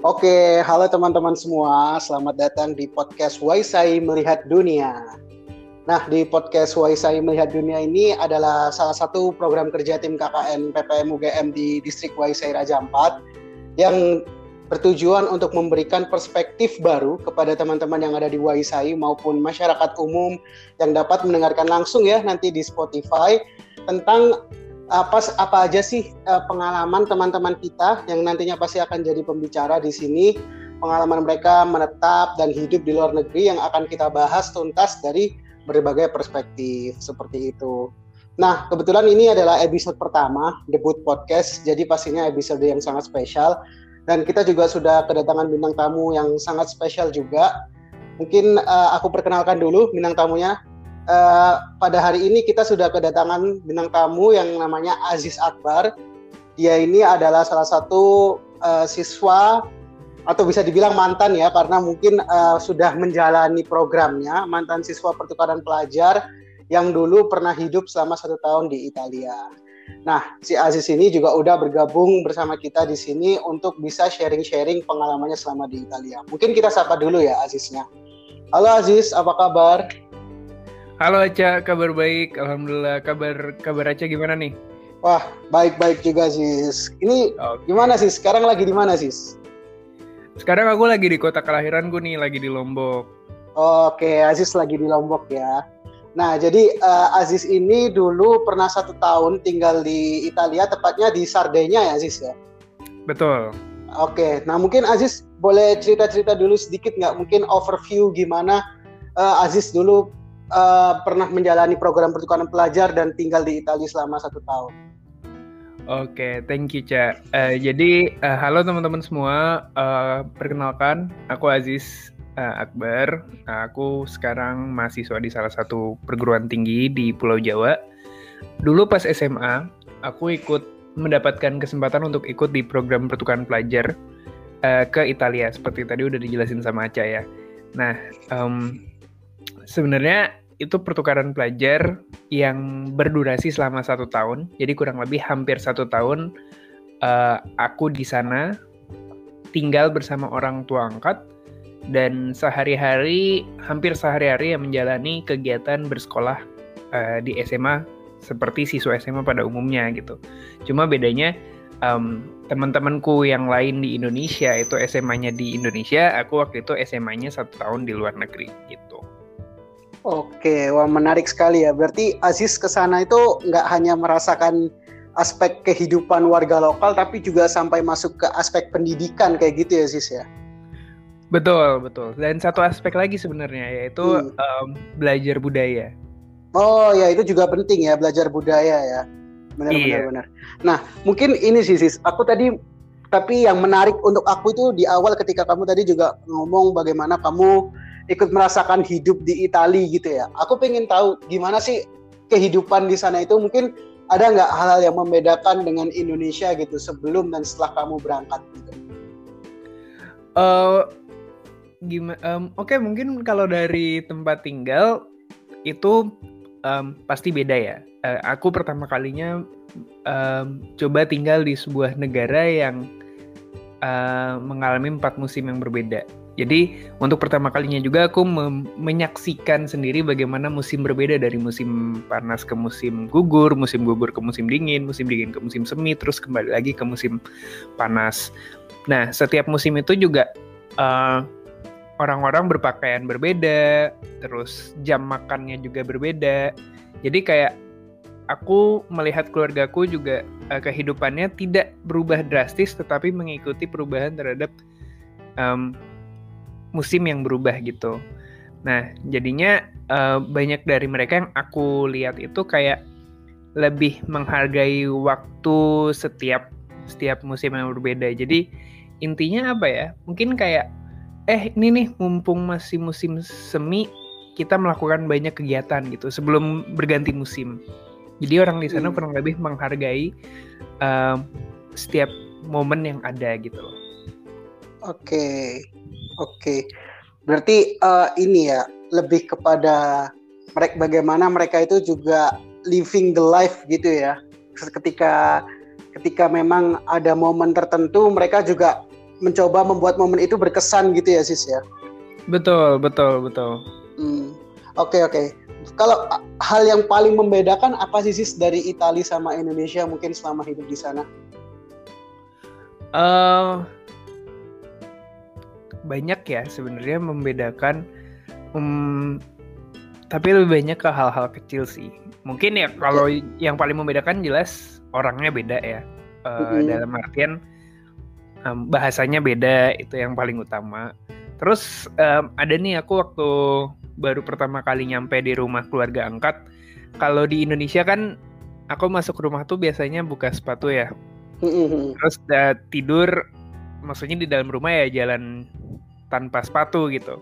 Oke, halo teman-teman semua. Selamat datang di podcast Waisai Melihat Dunia. Nah, di podcast Waisai Melihat Dunia ini adalah salah satu program kerja tim KKN PPM UGM di Distrik Waisai Raja Ampat yang bertujuan untuk memberikan perspektif baru kepada teman-teman yang ada di Waisai maupun masyarakat umum yang dapat mendengarkan langsung ya nanti di Spotify tentang apa apa aja sih uh, pengalaman teman-teman kita yang nantinya pasti akan jadi pembicara di sini pengalaman mereka menetap dan hidup di luar negeri yang akan kita bahas tuntas dari berbagai perspektif seperti itu. Nah, kebetulan ini adalah episode pertama debut podcast, jadi pastinya episode yang sangat spesial dan kita juga sudah kedatangan bintang tamu yang sangat spesial juga. Mungkin uh, aku perkenalkan dulu bintang tamunya uh, pada hari ini kita sudah kedatangan bintang tamu yang namanya Aziz Akbar. Dia ini adalah salah satu uh, siswa atau bisa dibilang mantan ya karena mungkin uh, sudah menjalani programnya mantan siswa pertukaran pelajar yang dulu pernah hidup selama satu tahun di Italia. Nah, si Aziz ini juga udah bergabung bersama kita di sini untuk bisa sharing-sharing pengalamannya selama di Italia. Mungkin kita sapa dulu ya Aziznya. Halo Aziz, apa kabar? Halo Aca, kabar baik. Alhamdulillah. Kabar kabar Aca gimana nih? Wah, baik-baik juga sis. Ini okay. gimana sih? Sekarang lagi di mana sis? Sekarang aku lagi di kota kelahiranku nih, lagi di Lombok. Oke, Aziz lagi di Lombok ya. Nah, jadi uh, Aziz ini dulu pernah satu tahun tinggal di Italia, tepatnya di Sardinia ya Aziz ya? Betul. Oke, nah mungkin Aziz boleh cerita-cerita dulu sedikit nggak? Mungkin overview gimana uh, Aziz dulu uh, pernah menjalani program pertukaran pelajar dan tinggal di Italia selama satu tahun. Oke, okay, thank you, Ca. Uh, jadi, uh, halo teman-teman semua. Uh, perkenalkan, aku Aziz uh, Akbar. Uh, aku sekarang mahasiswa di salah satu perguruan tinggi di Pulau Jawa. Dulu pas SMA, aku ikut mendapatkan kesempatan untuk ikut di program pertukaran pelajar uh, ke Italia. Seperti tadi udah dijelasin sama Aca ya. Nah, um, sebenarnya itu pertukaran pelajar yang berdurasi selama satu tahun. Jadi kurang lebih hampir satu tahun uh, aku di sana tinggal bersama orang tua angkat dan sehari-hari hampir sehari-hari yang menjalani kegiatan bersekolah uh, di SMA seperti siswa SMA pada umumnya gitu. Cuma bedanya um, teman-temanku yang lain di Indonesia itu SMA-nya di Indonesia, aku waktu itu SMA-nya satu tahun di luar negeri gitu. Oke, wah menarik sekali ya. Berarti Aziz ke sana itu nggak hanya merasakan aspek kehidupan warga lokal, tapi juga sampai masuk ke aspek pendidikan kayak gitu ya Aziz ya? Betul, betul. Dan satu aspek lagi sebenarnya yaitu hmm. um, belajar budaya. Oh ya, itu juga penting ya belajar budaya ya. Benar, iya. benar, benar. Nah, mungkin ini sih, Sis. Aku tadi tapi yang menarik untuk aku itu di awal ketika kamu tadi juga ngomong bagaimana kamu ikut merasakan hidup di Italia gitu ya. Aku pengen tahu gimana sih kehidupan di sana itu mungkin ada nggak hal-hal yang membedakan dengan Indonesia gitu sebelum dan setelah kamu berangkat gitu? Uh? Um, Oke okay, mungkin kalau dari tempat tinggal itu um, pasti beda ya. Uh, aku pertama kalinya um, coba tinggal di sebuah negara yang uh, mengalami empat musim yang berbeda. Jadi untuk pertama kalinya juga aku menyaksikan sendiri bagaimana musim berbeda dari musim panas ke musim gugur, musim gugur ke musim dingin, musim dingin ke musim semi, terus kembali lagi ke musim panas. Nah setiap musim itu juga eh, orang-orang berpakaian berbeda, terus jam makannya juga berbeda. Jadi kayak aku melihat keluargaku juga uh, kehidupannya tidak berubah drastis, tetapi mengikuti perubahan terhadap um, musim yang berubah gitu. Nah, jadinya uh, banyak dari mereka yang aku lihat itu kayak lebih menghargai waktu setiap setiap musim yang berbeda. Jadi intinya apa ya? Mungkin kayak eh ini nih mumpung masih musim semi kita melakukan banyak kegiatan gitu sebelum berganti musim. Jadi orang di sana hmm. kurang lebih menghargai uh, setiap momen yang ada gitu loh. Oke. Oke, berarti uh, ini ya lebih kepada mereka bagaimana mereka itu juga living the life gitu ya. Ketika ketika memang ada momen tertentu mereka juga mencoba membuat momen itu berkesan gitu ya sis ya. Betul betul betul. Hmm. Oke okay, oke. Okay. Kalau hal yang paling membedakan apa sih sis dari Italia sama Indonesia mungkin selama hidup di sana? Uh, banyak ya sebenarnya membedakan. Um, tapi lebih banyak ke hal-hal kecil sih. Mungkin ya kalau yang paling membedakan jelas orangnya beda ya. Uh, mm-hmm. Dalam artian um, bahasanya beda itu yang paling utama. Terus um, ada nih aku waktu baru pertama kali nyampe di rumah keluarga angkat. Kalau di Indonesia kan aku masuk rumah tuh biasanya buka sepatu ya. Mm-hmm. Terus uh, tidur, maksudnya di dalam rumah ya jalan tanpa sepatu gitu.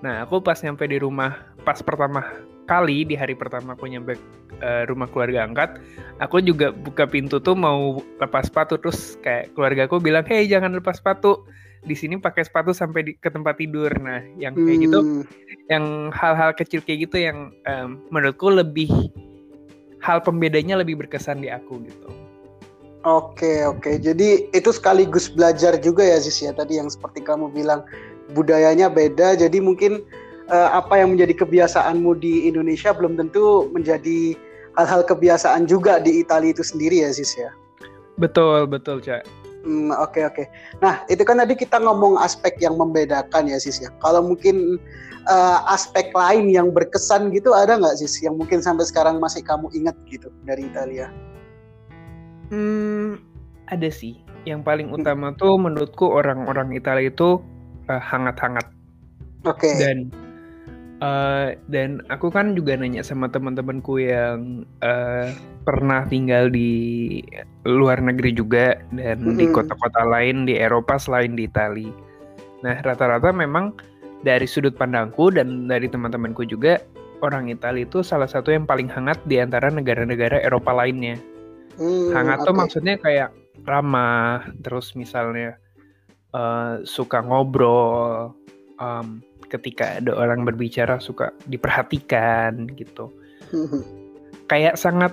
Nah, aku pas nyampe di rumah, pas pertama kali di hari pertama aku nyampe uh, rumah keluarga angkat, aku juga buka pintu tuh mau lepas sepatu terus kayak keluarga aku bilang, "Hei, jangan lepas sepatu. Di sini pakai sepatu sampai di, ke tempat tidur." Nah, yang kayak gitu, hmm. gitu, yang hal-hal kecil kayak gitu yang um, menurutku lebih hal pembedanya lebih berkesan di aku gitu. Oke, oke. Jadi itu sekaligus belajar juga ya Zis ya. Tadi yang seperti kamu bilang budayanya beda. Jadi mungkin uh, apa yang menjadi kebiasaanmu di Indonesia belum tentu menjadi hal-hal kebiasaan juga di Italia itu sendiri ya Sis ya? Betul betul cak. Hmm, oke okay, oke. Okay. nah itu kan tadi kita ngomong aspek yang membedakan ya Sis ya. Kalau mungkin uh, aspek lain yang berkesan gitu ada nggak Sis yang mungkin sampai sekarang masih kamu ingat gitu dari Italia hmm ada sih yang paling utama tuh menurutku orang-orang Italia itu uh, hangat-hangat. Oke. Okay. Dan uh, dan aku kan juga nanya sama teman-temanku yang uh, pernah tinggal di luar negeri juga dan mm -hmm. di kota-kota lain di Eropa selain di Italia. Nah, rata-rata memang dari sudut pandangku dan dari teman-temanku juga orang Italia itu salah satu yang paling hangat di antara negara-negara Eropa lainnya. Hmm, hangat okay. tuh maksudnya kayak ramah, terus misalnya uh, suka ngobrol um, ketika ada orang berbicara suka diperhatikan gitu kayak sangat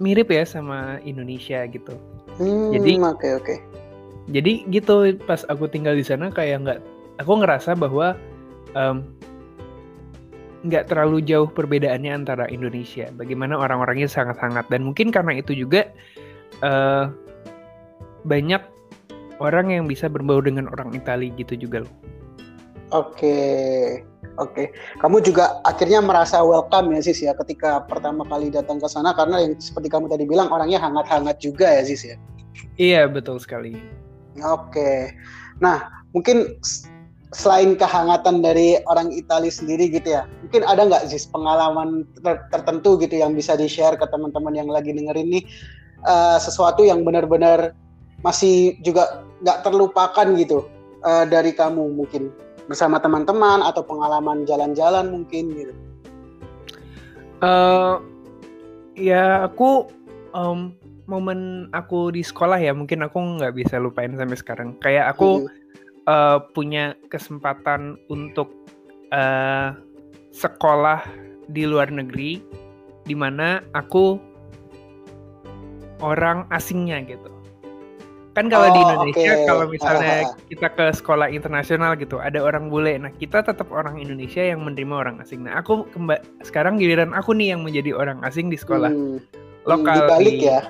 mirip ya sama Indonesia gitu hmm, jadi oke okay, oke okay. jadi gitu pas aku tinggal di sana kayak nggak aku ngerasa bahwa nggak terlalu jauh perbedaannya antara Indonesia bagaimana orang-orangnya sangat hangat dan mungkin karena itu juga uh, banyak orang yang bisa berbau dengan orang Italia gitu juga loh. Oke, oke. Kamu juga akhirnya merasa welcome ya Sis ya ketika pertama kali datang ke sana karena yang seperti kamu tadi bilang orangnya hangat-hangat juga ya Sis ya. Iya betul sekali. Oke. Nah mungkin selain kehangatan dari orang Italia sendiri gitu ya, mungkin ada nggak sih pengalaman ter tertentu gitu yang bisa di share ke teman-teman yang lagi dengerin nih uh, sesuatu yang benar-benar masih juga nggak terlupakan gitu uh, dari kamu mungkin bersama teman-teman atau pengalaman jalan-jalan mungkin gitu? Uh, ya aku um, momen aku di sekolah ya mungkin aku nggak bisa lupain sampai sekarang. Kayak aku hmm. Uh, punya kesempatan untuk uh, sekolah di luar negeri, di mana aku orang asingnya gitu kan kalau oh, di Indonesia okay. kalau misalnya kita ke sekolah internasional gitu ada orang bule nah kita tetap orang Indonesia yang menerima orang asing nah aku kemba sekarang giliran aku nih yang menjadi orang asing di sekolah hmm. lokal dibalik di, ya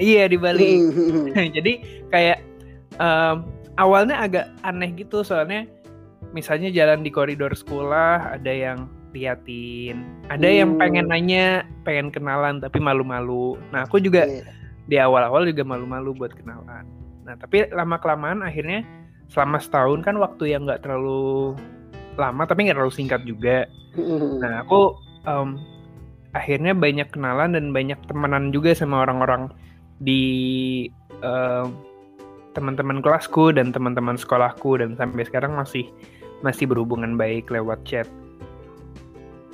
iya dibalik hmm. jadi kayak um, awalnya agak aneh gitu soalnya misalnya jalan di koridor sekolah ada yang liatin ada hmm. yang pengen nanya pengen kenalan tapi malu-malu nah aku juga yeah. di awal-awal juga malu-malu buat kenalan Nah, tapi lama-kelamaan akhirnya selama setahun kan waktu yang nggak terlalu lama tapi nggak terlalu singkat juga. Nah, aku um, akhirnya banyak kenalan dan banyak temenan juga sama orang-orang di uh, teman-teman kelasku dan teman-teman sekolahku dan sampai sekarang masih masih berhubungan baik lewat chat.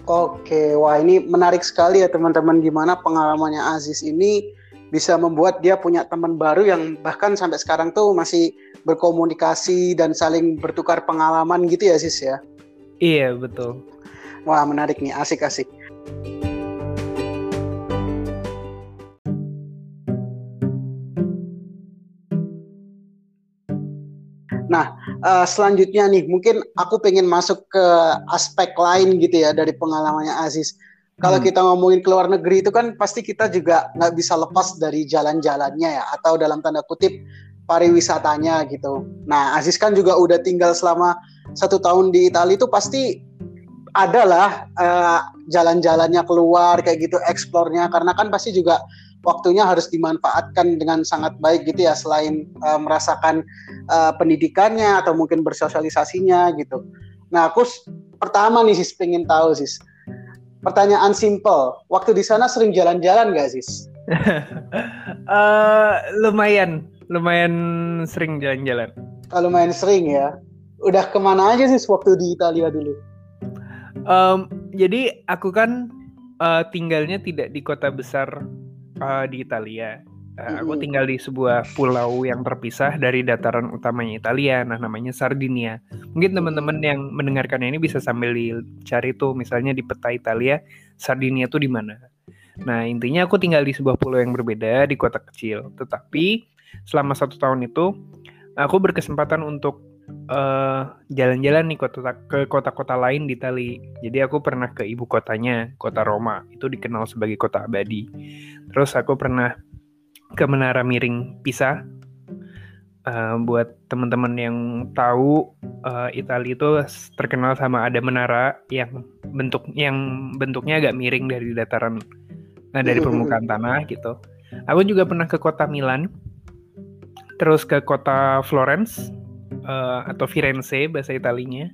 Oke, wah ini menarik sekali ya teman-teman gimana pengalamannya Aziz ini bisa membuat dia punya teman baru yang bahkan sampai sekarang tuh masih berkomunikasi dan saling bertukar pengalaman gitu ya sis ya? Iya betul. Wah menarik nih asik-asik uh, selanjutnya nih, mungkin aku pengen masuk ke aspek lain gitu ya dari pengalamannya Aziz. Kalau hmm. kita ngomongin ke luar negeri itu kan pasti kita juga nggak bisa lepas dari jalan-jalannya ya, atau dalam tanda kutip pariwisatanya gitu. Nah, Aziz kan juga udah tinggal selama satu tahun di Italia itu pasti adalah uh, jalan-jalannya keluar kayak gitu, eksplornya karena kan pasti juga waktunya harus dimanfaatkan dengan sangat baik gitu ya selain uh, merasakan uh, pendidikannya atau mungkin bersosialisasinya gitu. Nah aku pertama nih sis pengen tahu sis pertanyaan simple waktu di sana sering jalan-jalan gak sis? uh, lumayan lumayan sering jalan-jalan. Kalau lumayan sering ya. Udah ke mana aja sih waktu di Italia dulu? Um, jadi aku kan uh, tinggalnya tidak di kota besar uh, di Italia. Uh, aku tinggal di sebuah pulau yang terpisah dari dataran utamanya Italia, nah namanya Sardinia. Mungkin teman-teman yang mendengarkan ini bisa sambil dicari tuh, misalnya di peta Italia, Sardinia tuh di mana. Nah intinya aku tinggal di sebuah pulau yang berbeda di kota kecil, tetapi selama satu tahun itu aku berkesempatan untuk jalan jalan-jalan nih kota ke kota-kota lain di Itali. Jadi aku pernah ke ibu kotanya, kota Roma. Itu dikenal sebagai kota abadi. Terus aku pernah ke Menara Miring Pisa. Uh, buat teman-teman yang tahu uh, Italia itu terkenal sama ada menara yang bentuk yang bentuknya agak miring dari dataran nah, dari permukaan tanah gitu. Aku juga pernah ke kota Milan, terus ke kota Florence uh, atau Firenze bahasa Italinya,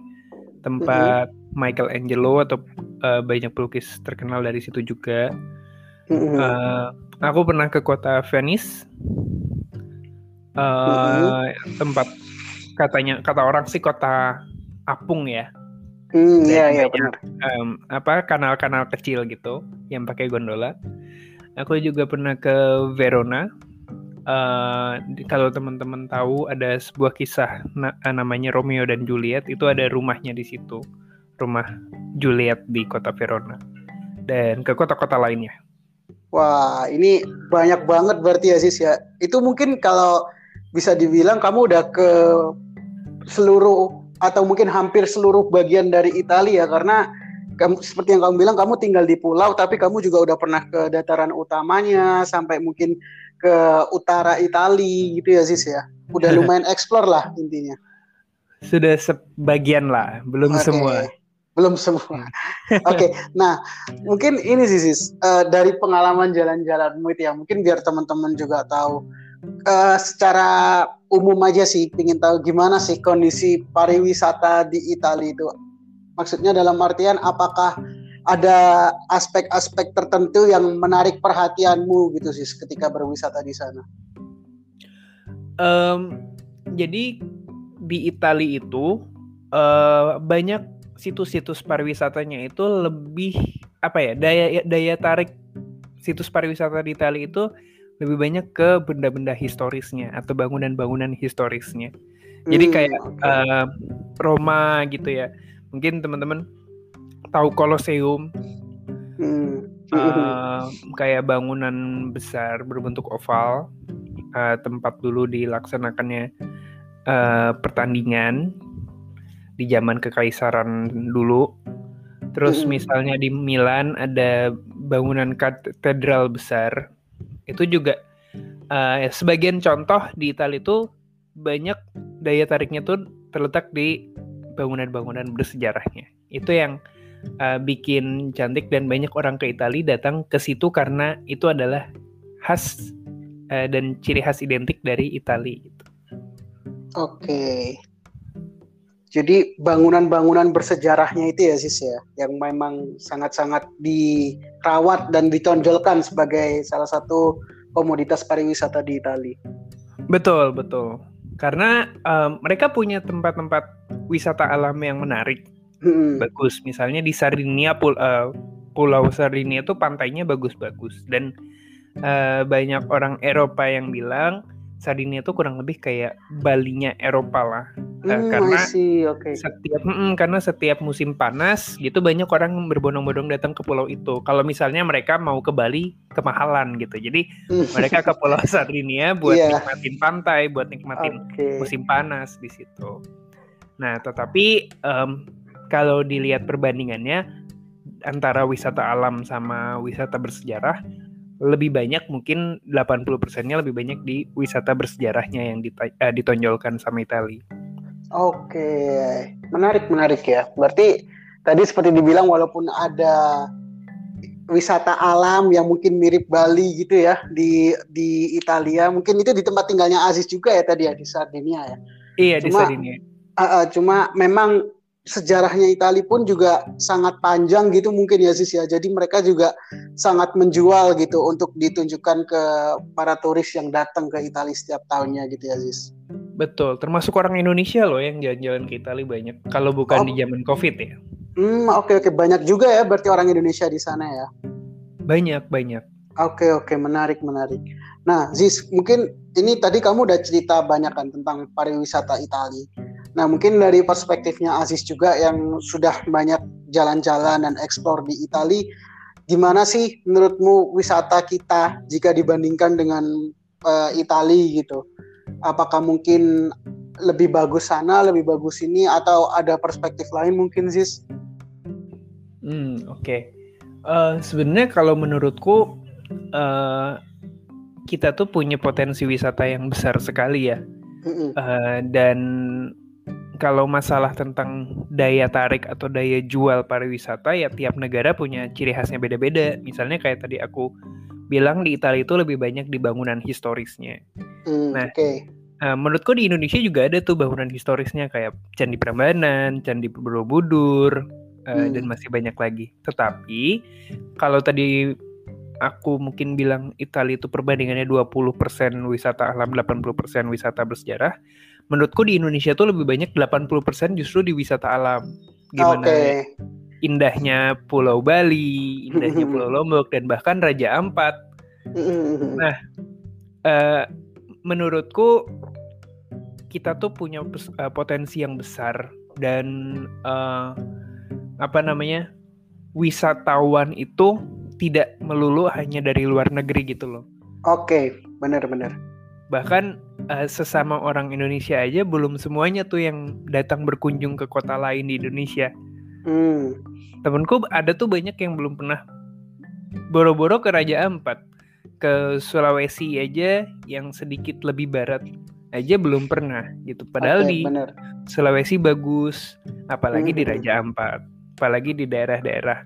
tempat mm-hmm. Michelangelo atau uh, banyak pelukis terkenal dari situ juga. Mm-hmm. Uh, aku pernah ke kota Venice, uh, mm-hmm. tempat katanya kata orang sih kota apung ya. Hmm, iya iya benar. Um, apa kanal-kanal kecil gitu yang pakai gondola. Aku juga pernah ke Verona. Uh, kalau teman-teman tahu ada sebuah kisah na namanya Romeo dan Juliet itu ada rumahnya di situ, rumah Juliet di kota Verona dan ke kota-kota lainnya. Wah, ini banyak banget berarti ya Sis ya. Itu mungkin kalau bisa dibilang kamu udah ke seluruh atau mungkin hampir seluruh bagian dari Italia karena kamu seperti yang kamu bilang kamu tinggal di pulau tapi kamu juga udah pernah ke dataran utamanya sampai mungkin ke utara Italia gitu ya Sis ya. Udah lumayan explore lah intinya. Sudah sebagian lah, belum okay. semua belum semua. Oke, okay. nah mungkin ini sih sis uh, dari pengalaman jalan-jalanmu itu ya mungkin biar teman-teman juga tahu uh, secara umum aja sih, ingin tahu gimana sih kondisi pariwisata di Italia itu. Maksudnya dalam artian apakah ada aspek-aspek tertentu yang menarik perhatianmu gitu sih ketika berwisata di sana? Um, jadi di Italia itu uh, banyak situs-situs pariwisatanya itu lebih apa ya daya daya tarik situs pariwisata di Italia itu lebih banyak ke benda-benda historisnya atau bangunan-bangunan historisnya. Jadi hmm, kayak okay. uh, Roma gitu ya. Mungkin teman-teman tahu Colosseum. Hmm. Uh, kayak bangunan besar berbentuk oval uh, tempat dulu dilaksanakannya uh, pertandingan di zaman kekaisaran dulu. Terus misalnya di Milan ada bangunan katedral besar. Itu juga uh, sebagian contoh di Italia itu banyak daya tariknya tuh terletak di bangunan-bangunan bersejarahnya. Itu yang uh, bikin cantik dan banyak orang ke Italia datang ke situ karena itu adalah khas uh, dan ciri khas identik dari Italia. Gitu. Oke. Okay. Jadi bangunan-bangunan bersejarahnya itu ya sis ya, yang memang sangat-sangat dirawat dan ditonjolkan sebagai salah satu komoditas pariwisata di Italia. Betul betul, karena um, mereka punya tempat-tempat wisata alam yang menarik, hmm. bagus. Misalnya di Sardinia, pul uh, Pulau Sardinia itu pantainya bagus-bagus dan uh, banyak orang Eropa yang bilang Sardinia itu kurang lebih kayak Balinya Eropa lah. Uh, Hmm, karena. Oke. setiap mm, karena setiap musim panas gitu banyak orang berbondong-bondong datang ke pulau itu. Kalau misalnya mereka mau ke Bali kemahalan gitu. Jadi Hmm, mereka ke Pulau Sardinia buat Iya. nikmatin pantai, buat nikmatin Oke. musim panas di situ. Nah, tetapi em, kalau dilihat perbandingannya antara wisata alam sama wisata bersejarah, lebih banyak mungkin 80%-nya lebih banyak di wisata bersejarahnya yang eh, ditonjolkan sama Itali. Oke, menarik menarik ya. Berarti tadi seperti dibilang walaupun ada wisata alam yang mungkin mirip Bali gitu ya di di Italia, mungkin itu di tempat tinggalnya Aziz juga ya tadi ya di Sardinia ya. Iya di Cuma- Sardinia. Ah, ah, cuma memang sejarahnya Italia pun juga sangat panjang gitu mungkin ya Aziz ya. Jadi mereka juga sangat menjual gitu untuk ditunjukkan ke para turis yang datang ke Italia setiap tahunnya gitu ya Aziz. Betul, termasuk orang Indonesia loh yang jalan-jalan ke Italia banyak. Kalau bukan Oh. di zaman Covid ya. Hmm, oke oke banyak juga ya berarti orang Indonesia di sana ya. Banyak, banyak. Oke oke menarik menarik. Nah Ziz mungkin ini tadi kamu udah cerita banyak kan tentang pariwisata Italia. Nah mungkin dari perspektifnya Aziz juga yang sudah banyak jalan-jalan dan eksplor di Italia, gimana sih menurutmu wisata kita jika dibandingkan dengan eh, Italia gitu? Apakah mungkin lebih bagus sana, lebih bagus ini, atau ada perspektif lain mungkin Ziz? Hmm, oke. Eh, Sebenarnya kalau menurutku eh, kita tuh punya potensi wisata yang besar sekali ya. Eh, dan kalau masalah tentang daya tarik atau daya jual pariwisata ya tiap negara punya ciri khasnya beda-beda. Misalnya kayak tadi aku bilang di Italia itu lebih banyak di bangunan historisnya. Hmm, Nah, Oke. Eh, menurutku di Indonesia juga ada tuh bangunan historisnya kayak Candi Prambanan, Candi Borobudur, eh, Hmm. dan masih banyak lagi. Tetapi kalau tadi aku mungkin bilang Italia itu perbandingannya 20% wisata alam, 80% wisata bersejarah. Menurutku di Indonesia tuh lebih banyak 80% justru di wisata alam. Gimana Oke. indahnya Pulau Bali, indahnya Pulau Lombok dan bahkan Raja Ampat. Nah, eh, menurutku kita tuh punya eh, potensi yang besar dan eh, apa namanya wisatawan itu tidak melulu hanya dari luar negeri gitu loh. Oke, benar-benar. Bahkan eh, sesama orang Indonesia aja belum semuanya tuh yang datang berkunjung ke kota lain di Indonesia. Hmm. Temenku ada tuh banyak yang belum pernah boro-boro ke Raja Ampat, ke Sulawesi aja yang sedikit lebih barat aja belum pernah gitu. Padahal Oke, di benar. Sulawesi bagus, apalagi di Hmm. Raja Ampat, apalagi di daerah-daerah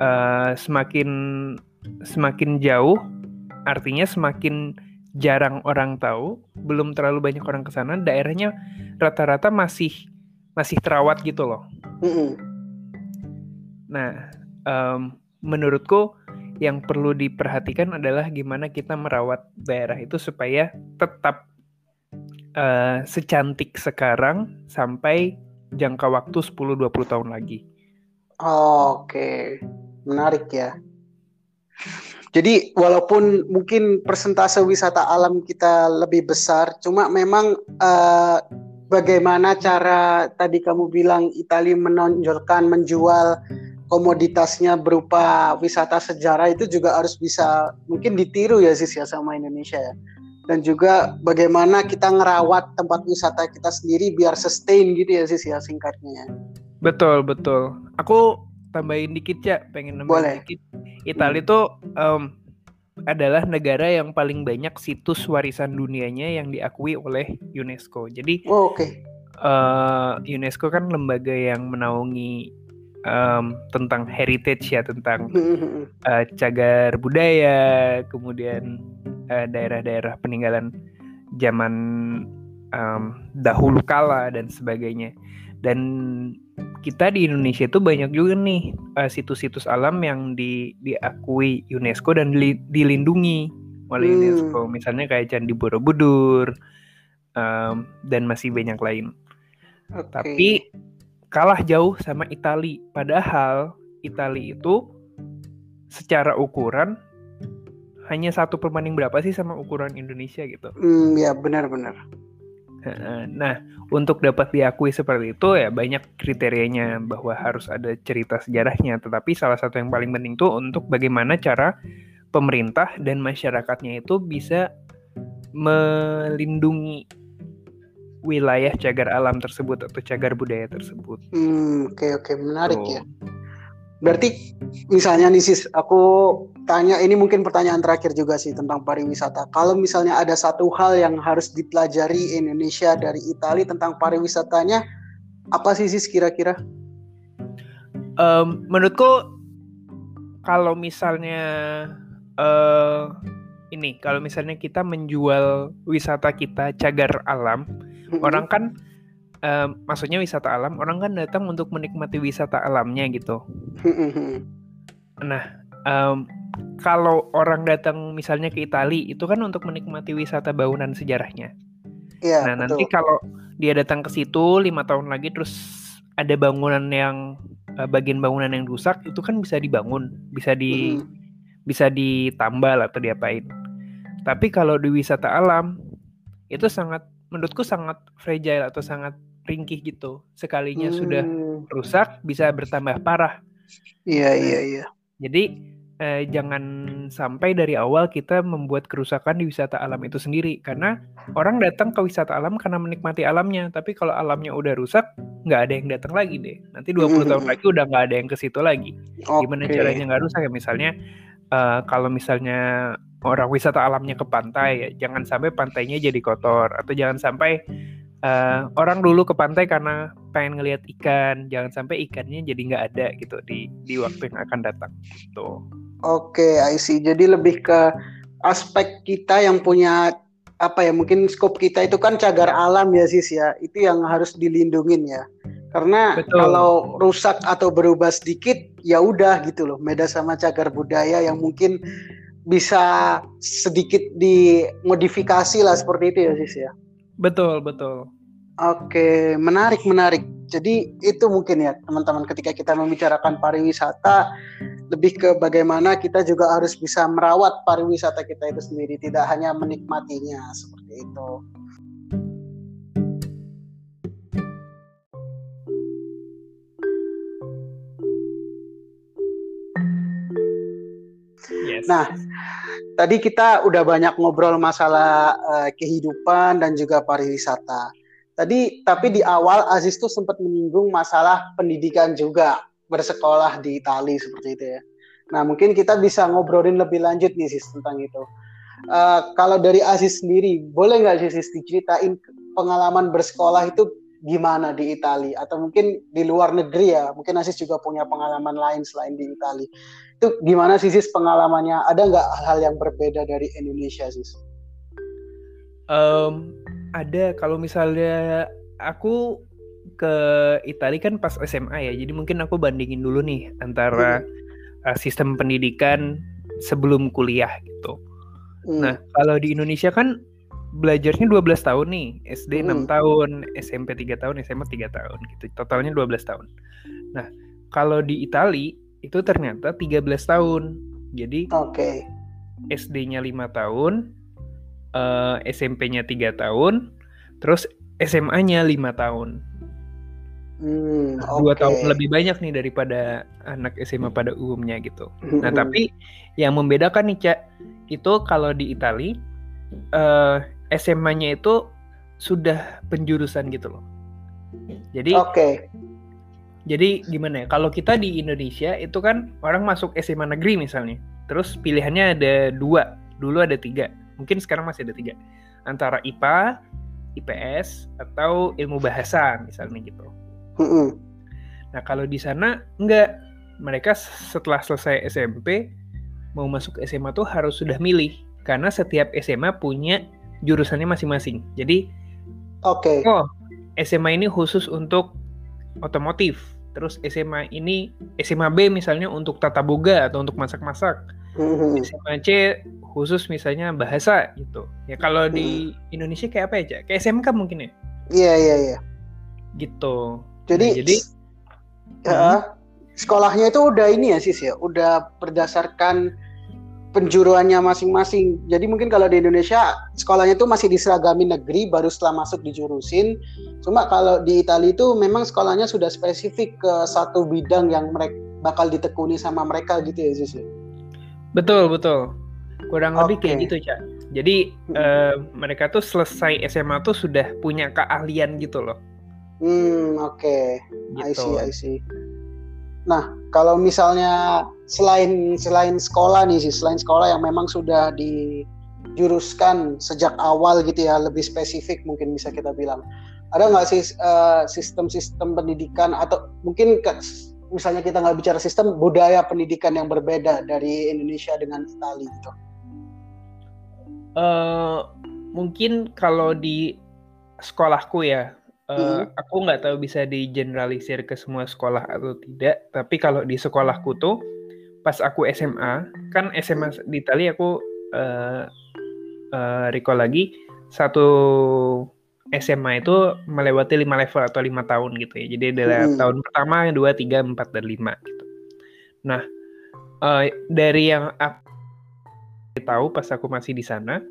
eh, semakin semakin jauh, artinya semakin jarang orang tahu, belum terlalu banyak orang ke sana, daerahnya rata-rata masih masih terawat gitu loh. Mm-mm. Nah, em, menurutku yang perlu diperhatikan adalah gimana kita merawat daerah itu supaya tetap eh, secantik sekarang sampai jangka waktu 10-20 tahun lagi. Oke, menarik ya. Jadi walaupun mungkin persentase wisata alam kita lebih besar, cuma memang eh, bagaimana cara tadi kamu bilang Italia menonjolkan, menjual komoditasnya berupa wisata sejarah itu juga harus bisa mungkin ditiru ya Sis ya sama Indonesia ya. Dan juga bagaimana kita ngerawat tempat wisata kita sendiri biar sustain gitu ya Sis ya singkatnya. Betul, betul. Aku tambahin dikit ya, pengen nambahin Boleh. dikit. Italia itu em, adalah negara yang paling banyak situs warisan dunianya yang diakui oleh UNESCO. Jadi Oh, Oke. eh, UNESCO kan lembaga yang menaungi em, tentang heritage ya, tentang eh, cagar budaya, kemudian eh, daerah-daerah peninggalan zaman em, dahulu kala dan sebagainya. Dan kita di Indonesia itu banyak juga nih eh, situs-situs alam yang di, diakui UNESCO dan dili- dilindungi oleh Hmm. UNESCO. Misalnya kayak Candi Borobudur em, dan masih banyak lain. Oke. Tapi kalah jauh sama Itali. Padahal Itali itu secara ukuran hanya satu perbanding berapa sih sama ukuran Indonesia gitu. Hmm, ya benar-benar. Nah, untuk dapat diakui seperti itu ya banyak kriterianya bahwa harus ada cerita sejarahnya. Tetapi salah satu yang paling penting tuh untuk bagaimana cara pemerintah dan masyarakatnya itu bisa melindungi wilayah cagar alam tersebut atau cagar budaya tersebut. Hmm, oke okay, oke okay. menarik so, ya. Berarti misalnya nih sis, aku tanya ini mungkin pertanyaan terakhir juga sih tentang pariwisata. Kalau misalnya ada satu hal yang harus dipelajari Indonesia dari Italia tentang pariwisatanya, apa sih sis kira-kira? Um, menurutku kalau misalnya uh, ini, kalau misalnya kita menjual wisata kita cagar alam, mm-hmm. orang kan uh, maksudnya wisata alam orang kan datang untuk menikmati wisata alamnya gitu nah um, kalau orang datang misalnya ke Italia itu kan untuk menikmati wisata bangunan sejarahnya yeah, nah betul. nanti kalau dia datang ke situ lima tahun lagi terus ada bangunan yang uh, bagian bangunan yang rusak itu kan bisa dibangun bisa di hmm. bisa ditambal atau diapain tapi kalau di wisata alam itu sangat menurutku sangat fragile atau sangat ringkih gitu. Sekalinya hmm. sudah rusak bisa bertambah parah. Iya iya iya. Jadi eh, jangan sampai dari awal kita membuat kerusakan di wisata alam itu sendiri karena orang datang ke wisata alam karena menikmati alamnya, tapi kalau alamnya udah rusak nggak ada yang datang lagi deh. Nanti 20 hmm. tahun lagi udah nggak ada yang ke situ lagi. Okay. Gimana caranya nggak rusak ya misalnya uh, kalau misalnya orang wisata alamnya ke pantai ya jangan sampai pantainya jadi kotor atau jangan sampai uh, orang dulu ke pantai karena pengen ngelihat ikan. Jangan sampai ikannya jadi nggak ada gitu di di waktu yang akan datang. Gitu. Oke okay, I see. Jadi lebih ke aspek kita yang punya apa ya mungkin skop kita itu kan cagar alam ya sis ya. Itu yang harus dilindungin ya. Karena Betul. kalau rusak atau berubah sedikit ya udah gitu loh. Beda sama cagar budaya yang mungkin bisa sedikit dimodifikasi lah seperti itu ya sis ya Betul, betul. Oke, menarik, menarik. Jadi itu mungkin ya teman-teman ketika kita membicarakan pariwisata lebih ke bagaimana kita juga harus bisa merawat pariwisata kita itu sendiri, tidak hanya menikmatinya seperti itu. Yes. Nah, tadi kita udah banyak ngobrol masalah uh, kehidupan dan juga pariwisata. Tadi tapi di awal Aziz tuh sempat menyinggung masalah pendidikan juga bersekolah di Itali seperti itu ya. Nah mungkin kita bisa ngobrolin lebih lanjut nih sis tentang itu. Uh, kalau dari Aziz sendiri, boleh nggak sih sis diceritain pengalaman bersekolah itu gimana di Italia atau mungkin di luar negeri ya mungkin Asis juga punya pengalaman lain selain di Italia itu gimana sih sis pengalamannya ada nggak hal-hal yang berbeda dari Indonesia sis? Um, ada kalau misalnya aku ke Italia kan pas SMA ya jadi mungkin aku bandingin dulu nih antara hmm. uh, sistem pendidikan sebelum kuliah gitu. Hmm. Nah kalau di Indonesia kan belajarnya 12 tahun nih, SD hmm. 6 tahun, SMP 3 tahun, SMA 3 tahun gitu. Totalnya 12 tahun. Nah, kalau di Itali itu ternyata 13 tahun. Jadi okay. SD-nya 5 tahun, uh, eh, SMP-nya 3 tahun, terus SMA-nya 5 tahun. Hmm, dua okay. tahun lebih banyak nih daripada anak SMA pada umumnya gitu. Nah hmm. tapi yang membedakan nih cak itu kalau di Italia uh, SMA-nya itu sudah penjurusan gitu loh. Jadi Oke. Okay. Jadi gimana ya? Kalau kita di Indonesia itu kan orang masuk SMA negeri misalnya, terus pilihannya ada dua, dulu ada tiga, mungkin sekarang masih ada tiga, antara IPA, IPS atau ilmu bahasa misalnya gitu. Mm -hmm. Nah kalau di sana enggak, mereka setelah selesai SMP mau masuk SMA tuh harus sudah milih, karena setiap SMA punya jurusannya masing-masing. Jadi Oke. Okay. Oh, SMA ini khusus untuk otomotif. Terus SMA ini SMA B misalnya untuk tata boga atau untuk masak-masak. Mm-hmm. SMA C khusus misalnya bahasa gitu. Ya kalau mm. di mm-hmm. Indonesia kayak apa ya, Kayak SMK mungkin ya? Iya, yeah, iya, yeah, iya. Yeah. Gitu. Jadi nah, jadi ya, hmm. sekolahnya itu udah ini ya, Sis ya, udah berdasarkan penjuruannya masing-masing. Jadi mungkin kalau di Indonesia sekolahnya itu masih diseragami negeri baru setelah masuk dijurusin. Cuma kalau di Italia itu memang sekolahnya sudah spesifik ke satu bidang yang mereka bakal ditekuni sama mereka gitu ya Zus. Ya? Betul, betul. Kurang okay. lebih kayak gitu, Cak. Jadi hmm. uh, mereka tuh selesai SMA tuh sudah punya keahlian gitu loh. Hmm, oke. Okay. Gitu. I see, I see. Nah, kalau misalnya selain selain sekolah nih sih, selain sekolah yang memang sudah dijuruskan sejak awal gitu ya, lebih spesifik mungkin bisa kita bilang. Ada nggak sih uh, sistem-sistem pendidikan atau mungkin ke, misalnya kita nggak bicara sistem budaya pendidikan yang berbeda dari Indonesia dengan Italia gitu? Uh, mungkin kalau di sekolahku ya Uh, aku nggak tahu bisa digeneralisir ke semua sekolah atau tidak, tapi kalau di sekolahku tuh pas aku SMA, kan SMA di Italia aku uh, uh, recall lagi satu SMA itu melewati lima level atau lima tahun gitu ya. Jadi adalah hmm. tahun pertama, dua, tiga, empat, dan lima gitu. Nah, uh, dari yang aku tahu pas aku masih di sana,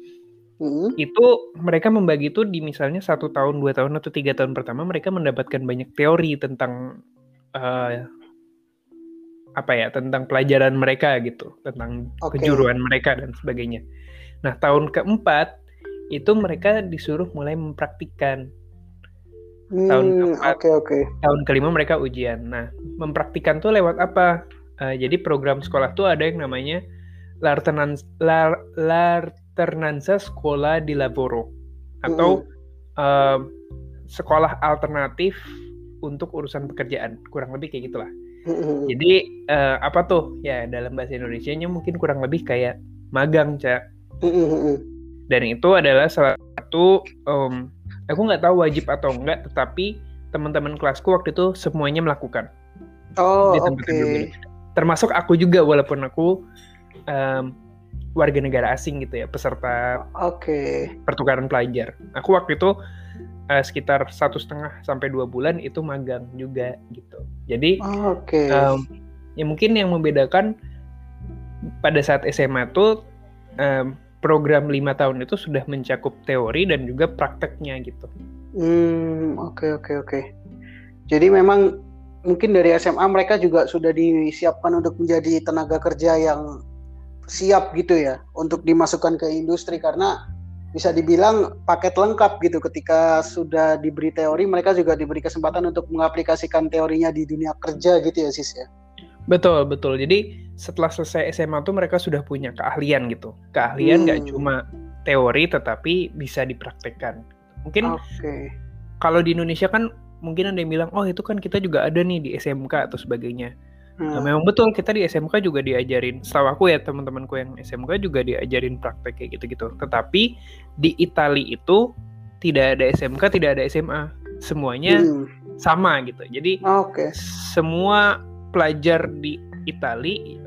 hmm. itu mereka membagi itu di misalnya satu tahun, dua tahun atau tiga tahun pertama mereka mendapatkan banyak teori tentang uh, apa ya tentang pelajaran mereka gitu, tentang okay. kejuruan mereka dan sebagainya. Nah tahun keempat itu mereka disuruh mulai mempraktikkan. Hmm, tahun keempat, okay, okay. tahun kelima mereka ujian. Nah mempraktikkan tuh lewat apa? Uh, jadi program sekolah tuh ada yang namanya Lartenans, Lar, Lar, alternanza sekolah di lavoro atau mm-hmm. uh, sekolah alternatif untuk urusan pekerjaan kurang lebih kayak gitulah. Jadi uh, apa tuh ya dalam bahasa Indonesia nya mungkin kurang lebih kayak magang cak dan itu adalah salah satu um, aku nggak tahu wajib atau enggak tetapi teman-teman kelasku waktu itu semuanya melakukan oh oke okay. termasuk aku juga walaupun aku um, warga negara asing gitu ya peserta okay. pertukaran pelajar. Aku waktu itu uh, sekitar satu setengah sampai dua bulan itu magang juga gitu. Jadi okay. um, ya mungkin yang membedakan pada saat SMA tuh um, program lima tahun itu sudah mencakup teori dan juga prakteknya gitu. Hmm oke okay, oke okay, oke. Okay. Jadi memang mungkin dari SMA mereka juga sudah disiapkan untuk menjadi tenaga kerja yang siap gitu ya untuk dimasukkan ke industri karena bisa dibilang paket lengkap gitu ketika sudah diberi teori mereka juga diberi kesempatan untuk mengaplikasikan teorinya di dunia kerja gitu ya sis ya betul betul jadi setelah selesai SMA tuh mereka sudah punya keahlian gitu keahlian nggak hmm. cuma teori tetapi bisa dipraktekkan mungkin okay. kalau di Indonesia kan mungkin ada yang bilang oh itu kan kita juga ada nih di SMK atau sebagainya. Nah, memang betul kita di SMK juga diajarin. Setahu aku ya teman-temanku yang SMK juga diajarin praktek kayak gitu-gitu. Tetapi di Italia itu tidak ada SMK, tidak ada SMA. Semuanya hmm. sama gitu. Jadi okay. semua pelajar di Italia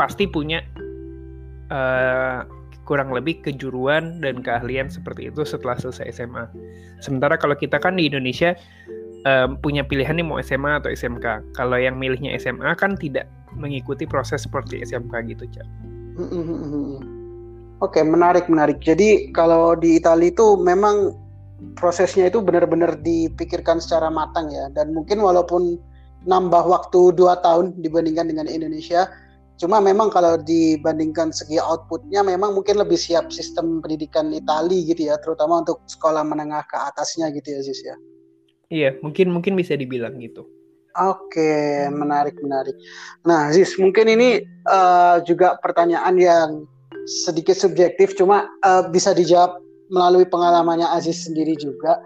pasti punya uh, kurang lebih kejuruan dan keahlian seperti itu setelah selesai SMA. Sementara kalau kita kan di Indonesia um, punya pilihan nih mau SMA atau SMK. Kalau yang milihnya SMA kan tidak mengikuti proses seperti SMK gitu, Cak. Oke, menarik menarik. Jadi kalau di Italia itu memang prosesnya itu benar-benar dipikirkan secara matang ya. Dan mungkin walaupun nambah waktu dua tahun dibandingkan dengan Indonesia, cuma memang kalau dibandingkan segi outputnya memang mungkin lebih siap sistem pendidikan Italia gitu ya, terutama untuk sekolah menengah ke atasnya gitu ya, Sis ya. Iya, mungkin mungkin bisa dibilang gitu. Oke, menarik menarik. Nah, Ziz, mungkin ini uh, juga pertanyaan yang sedikit subjektif, cuma uh, bisa dijawab melalui pengalamannya Aziz sendiri juga.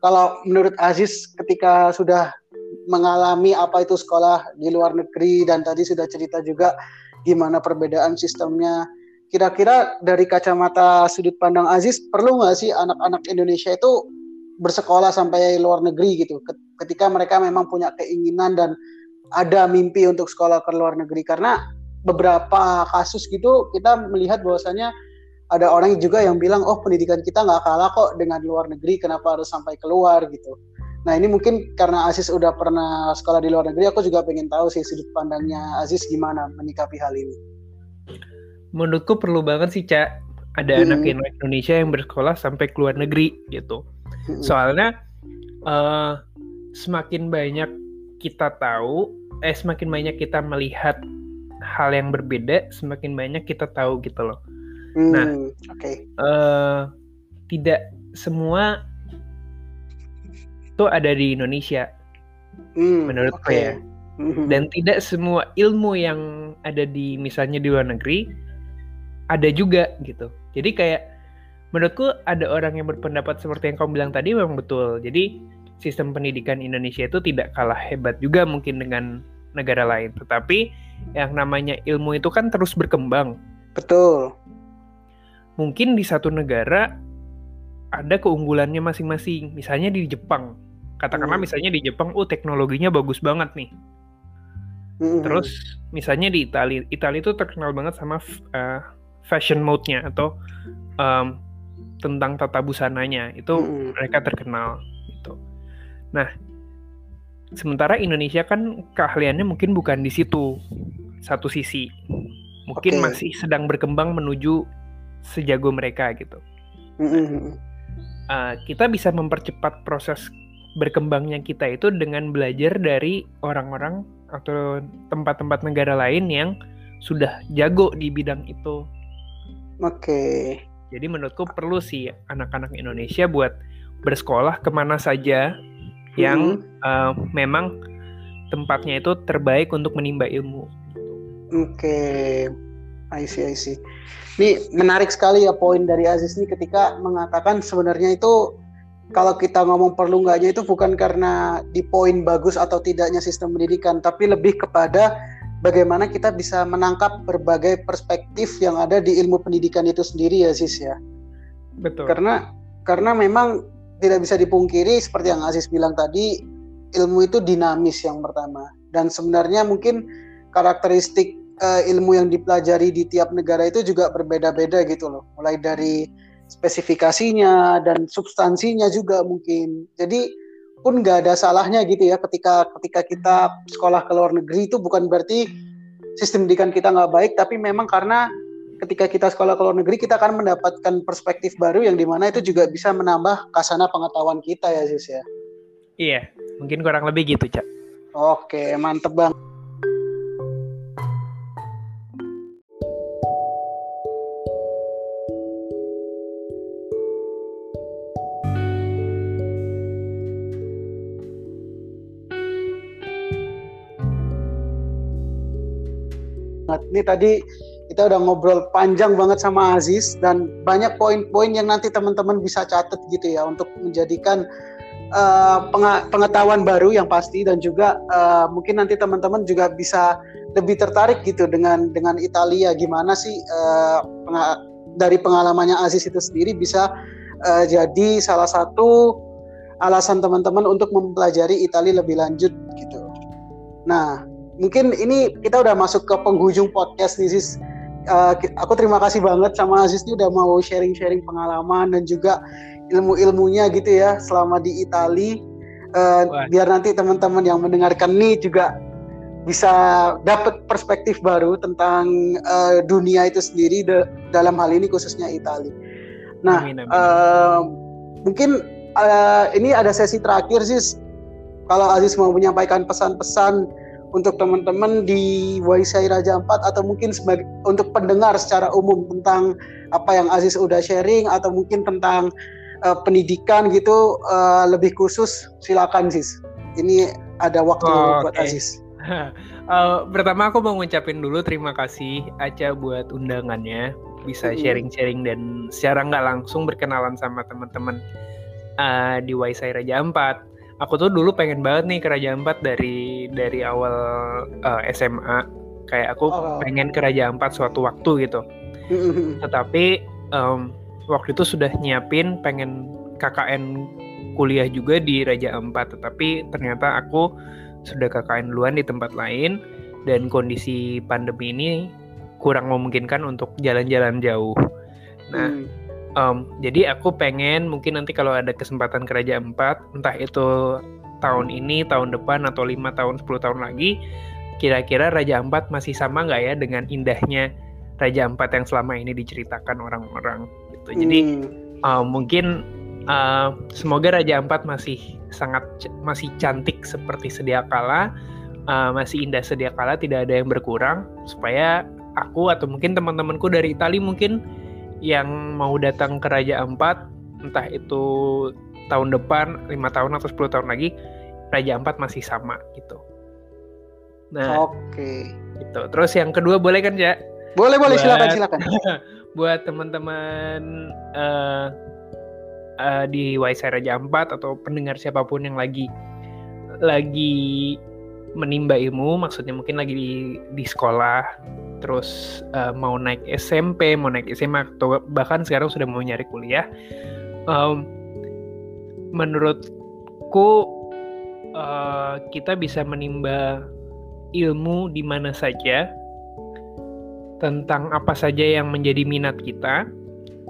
Kalau menurut Aziz, ketika sudah mengalami apa itu sekolah di luar negeri dan tadi sudah cerita juga gimana perbedaan sistemnya, kira-kira dari kacamata sudut pandang Aziz perlu nggak sih anak-anak Indonesia itu bersekolah sampai luar negeri gitu. Ketika mereka memang punya keinginan dan ada mimpi untuk sekolah ke luar negeri. Karena beberapa kasus gitu kita melihat bahwasanya ada orang juga yang bilang oh pendidikan kita nggak kalah kok dengan luar negeri kenapa harus sampai keluar? gitu. Nah ini mungkin karena Aziz udah pernah sekolah di luar negeri aku juga pengen tahu sih sudut pandangnya Aziz gimana menyikapi hal ini. Menurutku perlu banget sih cak ada Hmm. anak Indonesia yang bersekolah sampai ke luar negeri gitu. Soalnya eh, semakin banyak kita tahu eh semakin banyak kita melihat hal yang berbeda semakin banyak kita tahu gitu loh Hmm, nah. oke. eh tidak semua itu ada di Indonesia Hmm, menurutku oke. ya. Mhm. dan tidak semua ilmu yang ada di misalnya di luar negeri ada juga gitu. Jadi kayak menurutku ada orang yang berpendapat seperti yang kamu bilang tadi memang betul. Jadi sistem pendidikan Indonesia itu tidak kalah hebat juga mungkin dengan negara lain. Tetapi yang namanya ilmu itu kan terus berkembang. Betul. Mungkin di satu negara ada keunggulannya masing-masing. Misalnya di Jepang. Katakanlah Hmm. misalnya di Jepang, oh teknologinya bagus banget nih. Mhm. Terus misalnya di Italia, Italia itu terkenal banget sama eh, fashion mode-nya atau em, tentang tata busananya itu Mm-mm. mereka terkenal gitu. Nah, sementara Indonesia kan keahliannya mungkin bukan di situ satu sisi, mungkin Oke. masih sedang berkembang menuju sejago mereka gitu. Mhm. Eh, kita bisa mempercepat proses berkembangnya kita itu dengan belajar dari orang-orang atau tempat-tempat negara lain yang sudah jago di bidang itu. Oke. Jadi menurutku perlu sih anak-anak Indonesia buat bersekolah ke mana saja yang Mhm. eh, memang tempatnya itu terbaik untuk menimba ilmu. Oke, I see, I see. Ini menarik sekali ya poin dari Aziz nih ketika mengatakan sebenarnya itu kalau kita ngomong perlu nggaknya itu bukan karena di poin bagus atau tidaknya sistem pendidikan, tapi lebih kepada bagaimana kita bisa menangkap berbagai perspektif yang ada di ilmu pendidikan itu sendiri ya, Aziz ya. Betul. Karena karena memang tidak bisa dipungkiri seperti yang Aziz bilang tadi, ilmu itu dinamis yang pertama dan sebenarnya mungkin karakteristik eh, ilmu yang dipelajari di tiap negara itu juga berbeda-beda gitu loh. Mulai dari spesifikasinya dan substansinya juga mungkin. Jadi pun nggak ada salahnya gitu ya ketika ketika kita sekolah ke luar negeri itu bukan berarti sistem pendidikan kita nggak baik, tapi memang karena ketika kita sekolah ke luar negeri kita akan mendapatkan perspektif baru yang di mana itu juga bisa menambah kasana pengetahuan kita ya Sis ya. Iya, mungkin kurang lebih gitu, Cak. Oke, mantep bang. Ini tadi kita udah ngobrol panjang banget sama Aziz dan banyak poin-poin yang nanti teman-teman bisa catat gitu ya untuk menjadikan uh, pengetahuan baru yang pasti dan juga uh, mungkin nanti teman-teman juga bisa lebih tertarik gitu dengan dengan Italia gimana sih uh, penga- dari pengalamannya Aziz itu sendiri bisa uh, jadi salah satu alasan teman-teman untuk mempelajari Italia lebih lanjut gitu. Nah, mungkin ini kita udah masuk ke penghujung podcast nih Sis. Uh, aku terima kasih banget sama Aziz ini udah mau sharing-sharing pengalaman dan juga ilmu-ilmunya gitu ya selama di Itali. Uh, Wah. biar nanti teman-teman yang mendengarkan nih juga bisa dapat perspektif baru tentang uh, dunia itu sendiri da- dalam hal ini khususnya Itali. Nah, Amin, amin. uh, mungkin uh, ini ada sesi terakhir sih. Kalau Aziz mau menyampaikan pesan-pesan untuk teman-teman di Waisai Raja Ampat atau mungkin sebagai untuk pendengar secara umum tentang apa yang Aziz udah sharing atau mungkin tentang uh, pendidikan gitu uh, lebih khusus silakan sis. Ini ada waktu Oh, buat oke. Aziz. Eh, pertama aku mau ngucapin dulu terima kasih Aca buat undangannya bisa sharing-sharing dan secara nggak langsung berkenalan sama teman-teman eh, di Waisai Raja Ampat. Aku tuh dulu pengen banget nih ke Raja Ampat dari dari awal eh, SMA. Kayak aku Oh. pengen ke Raja Ampat suatu waktu gitu. Tetapi em, waktu itu sudah nyiapin pengen KKN kuliah juga di Raja Ampat, tetapi ternyata aku sudah KKN duluan di tempat lain dan kondisi pandemi ini kurang memungkinkan untuk jalan-jalan jauh. Nah, Hmm. Em, jadi aku pengen mungkin nanti kalau ada kesempatan ke Raja Ampat, entah itu tahun ini, tahun depan atau lima tahun, 10 tahun lagi, kira-kira Raja Ampat masih sama nggak ya dengan indahnya Raja Ampat yang selama ini diceritakan orang-orang gitu. Jadi hmm. uh, mungkin uh, semoga Raja Ampat masih sangat masih cantik seperti sedia kala, uh, masih indah sedia kala, tidak ada yang berkurang supaya aku atau mungkin teman-temanku dari Italia mungkin yang mau datang ke Raja Ampat entah itu tahun depan, lima tahun atau 10 tahun lagi, Raja Ampat masih sama gitu. Nah, oke. Okay. Gitu. Terus yang kedua boleh kan, ya? Boleh, boleh, buat, silakan, silakan. buat teman-teman uh, uh, di Waisai Raja Ampat atau pendengar siapa pun yang lagi lagi menimba ilmu, maksudnya mungkin lagi di, di sekolah, terus uh, mau naik SMP, mau naik SMA, atau bahkan sekarang sudah mau nyari kuliah. Um, menurutku uh, kita bisa menimba ilmu di mana saja tentang apa saja yang menjadi minat kita,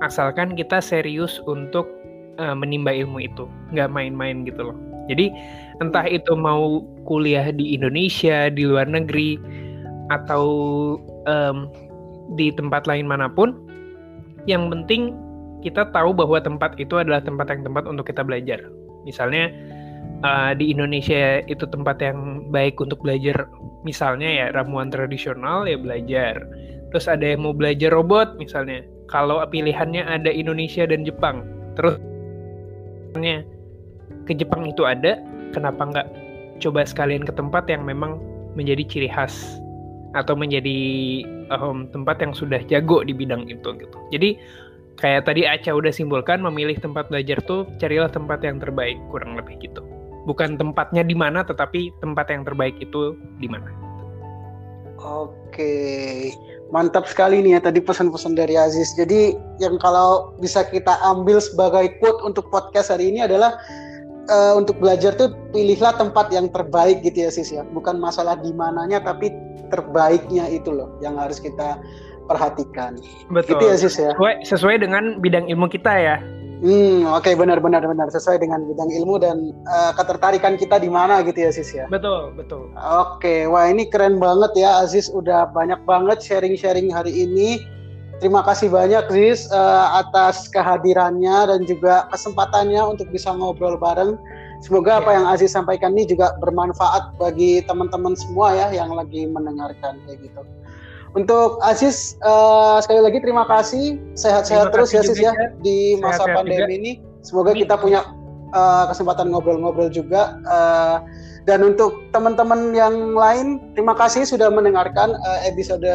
asalkan kita serius untuk uh, menimba ilmu itu, nggak main-main gitu loh. Jadi entah itu mau kuliah di Indonesia, di luar negeri, atau um, di tempat lain mana pun, yang penting kita tahu bahwa tempat itu adalah tempat yang tempat untuk kita belajar. Misalnya uh, di Indonesia itu tempat yang baik untuk belajar, misalnya ya ramuan tradisional ya belajar. Terus ada yang mau belajar robot misalnya. Kalau pilihannya ada Indonesia dan Jepang terus ke Jepang itu ada kenapa nggak coba sekalian ke tempat yang memang menjadi ciri khas atau menjadi um, tempat yang sudah jago di bidang itu gitu. Jadi kayak tadi Aca udah simpulkan memilih tempat belajar tuh carilah tempat yang terbaik kurang lebih gitu. Bukan tempatnya di mana tetapi tempat yang terbaik itu di mana. Oke. Mantap sekali nih ya tadi pesan-pesan dari Aziz. Jadi yang kalau bisa kita ambil sebagai quote untuk podcast hari ini adalah uh, untuk belajar tuh pilihlah tempat yang terbaik gitu ya Sis ya. Bukan masalah di mananya tapi terbaiknya itu loh yang harus kita perhatikan. Betul. Gitu ya Sis ya. Sesuai, sesuai dengan bidang ilmu kita ya. Hmm, oke okay, benar benar sesuai dengan bidang ilmu dan uh, ketertarikan kita di mana gitu ya Aziz ya. Betul, betul. Oke, okay. wah ini keren banget ya Aziz udah banyak banget sharing-sharing hari ini. Terima kasih banyak Aziz uh, atas kehadirannya dan juga kesempatannya untuk bisa ngobrol bareng. Semoga ya. apa yang Aziz sampaikan ini juga bermanfaat bagi teman-teman semua ya yang lagi mendengarkan kayak gitu. Untuk Aziz uh, sekali lagi terima kasih sehat-sehat terus ya Aziz ya di masa sehat, pandemi juga. ini. Semoga kita punya uh, kesempatan ngobrol-ngobrol juga. Uh, dan untuk teman-teman yang lain, terima kasih sudah mendengarkan uh, episode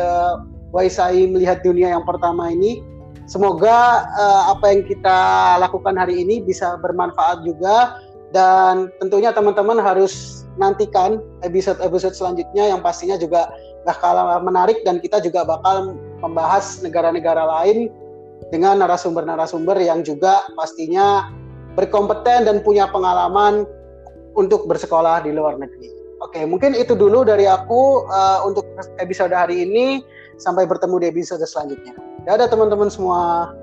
Waisai melihat dunia yang pertama ini. Semoga uh, apa yang kita lakukan hari ini bisa bermanfaat juga dan tentunya teman-teman harus nantikan episode-episode selanjutnya yang pastinya juga gak kalah menarik dan kita juga bakal membahas negara-negara lain dengan narasumber-narasumber yang juga pastinya berkompeten dan punya pengalaman untuk bersekolah di luar negeri. Oke, mungkin itu dulu dari aku uh, untuk episode hari ini. Sampai bertemu di episode selanjutnya. Dadah teman-teman semua.